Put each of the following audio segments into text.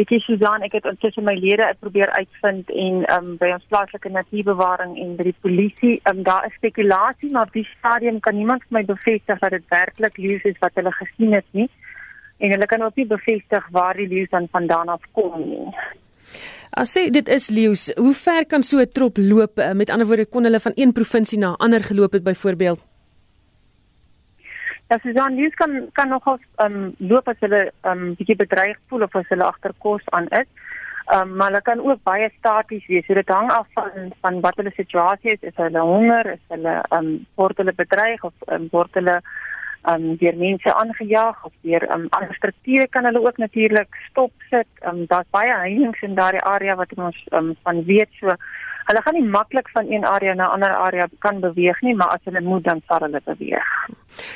Weet jy Susan, ek het intussen my lede probeer uitvind en ehm um, by ons plaaslike natuurbewaring en by die polisie, ehm um, daar is spekulasie maar op die stadium kan niemand my bevestig dat dit werklik leeu is wat hulle gesien het nie. En hulle kan ook nie bevestig waar die leeu dan vandaan af kom nie. As sê dit is leeu's, hoe ver kan so 'n trop loop? Eh, met ander woorde kon hulle van een provinsie na ander geloop het byvoorbeeld? Ja, Susan, leeu's kan kan nogal ehm um, loop as hulle ehm um, bietjie bedreig voel of as hulle agter kos aan is. Ehm um, maar hulle kan ook baie staties wees. So dit hang af van van wat hulle situasie is. Is hulle honger? Is hulle ehm um, word hulle bedreig of um, word hulle um deur mense aangejaag of deur um ander strukture kan hulle ook natuurlik stop sit. Um daar's baie heininge in daardie area wat ons um van weet so. Hulle gaan nie maklik van een area na 'n ander area kan beweeg nie, maar as hulle moet dan sal hulle beweeg.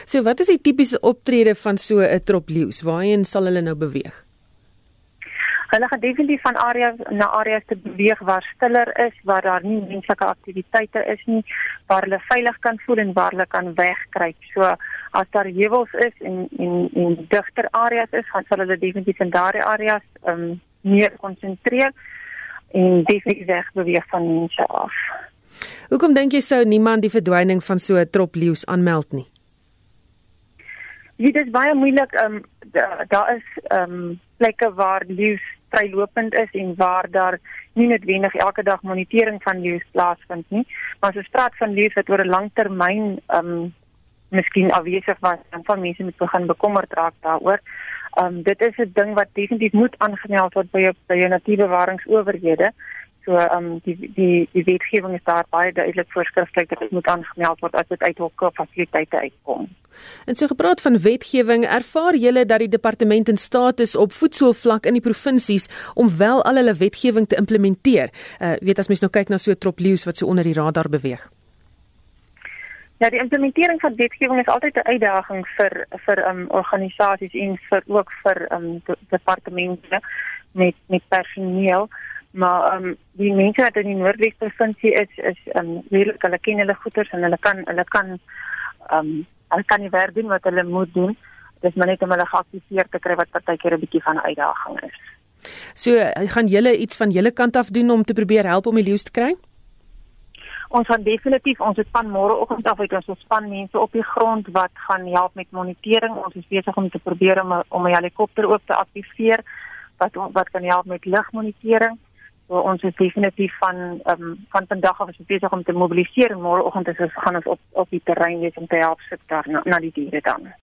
So wat is die tipiese optrede van so 'n trop leeu's? Waarheen sal hulle nou beweeg? Hulle gaan definitief van areas na areas te beweeg waar stiller is, waar daar nie menslike aktiwiteite is nie, waar hulle veilig kan voel en waar hulle kan wegkruip. So as daar heuwels is en en en digter areas is, gaan hulle definitief in daardie areas um, meer konsentreer en definitief weg beweeg van mense af. Hoekom dink jy sou niemand die verdwyning van so 'n trop leeu's aanmeld nie? Dit is baie moeilik. Ehm um, daar da is ehm um, plekke waar leeu's vrylopend is en waar daar nie noodwendig elke dag monitering van leeu's plaasvind nie. Maar as ons praat van leeu's wat oor 'n lang termyn ehm um, miskien afwesig was en van mense moet begin bekommerd raak daaroor. Ehm um, dit is 'n ding wat definitief moet aangemeld word by jou by jou natuurbewaringsowerhede. So ehm um, die die die wetgewing is daar baie duidelik voorskrifklik dat dit moet aangemeld word as dit uit hokke fasiliteite uitkom. En so gepraat van wetgewing, ervaar julle dat die departement in staat is op voedselvlak in die provinsies om wel al hulle wetgewing te implementeer? Uh weet as mens nou kyk na so 'n trop leeu's wat so onder die radar beweeg. Ja, die implementering van wetgewing is altyd 'n uitdaging vir vir um organisasies en vir ook vir um departemente met met personeel. Maar um die mense wat in die Noordwes provinsie is is um regtig hulle ken hulle goeders en hulle kan hulle kan um hulle kan nie werk doen wat hulle moet doen. Dis maar net om hulle geaktiveer te kry wat partykeer 'n bietjie van 'n uitdaging is. So, gaan julle iets van julle kant af doen om te probeer help om die leeu te kry? Ons gaan definitief ons het van môreoggend af uit ons span mense op die grond wat gaan help met monitering. Ons is besig om te probeer om om 'n helikopter ook te aktiveer wat wat kan help met lugmonitering. So ons is definitief van um, van vandag af is besig om te mobiliseer en môreoggend is ons gaan ons op op die terrein wees om te help sit daar na, na die diere dan.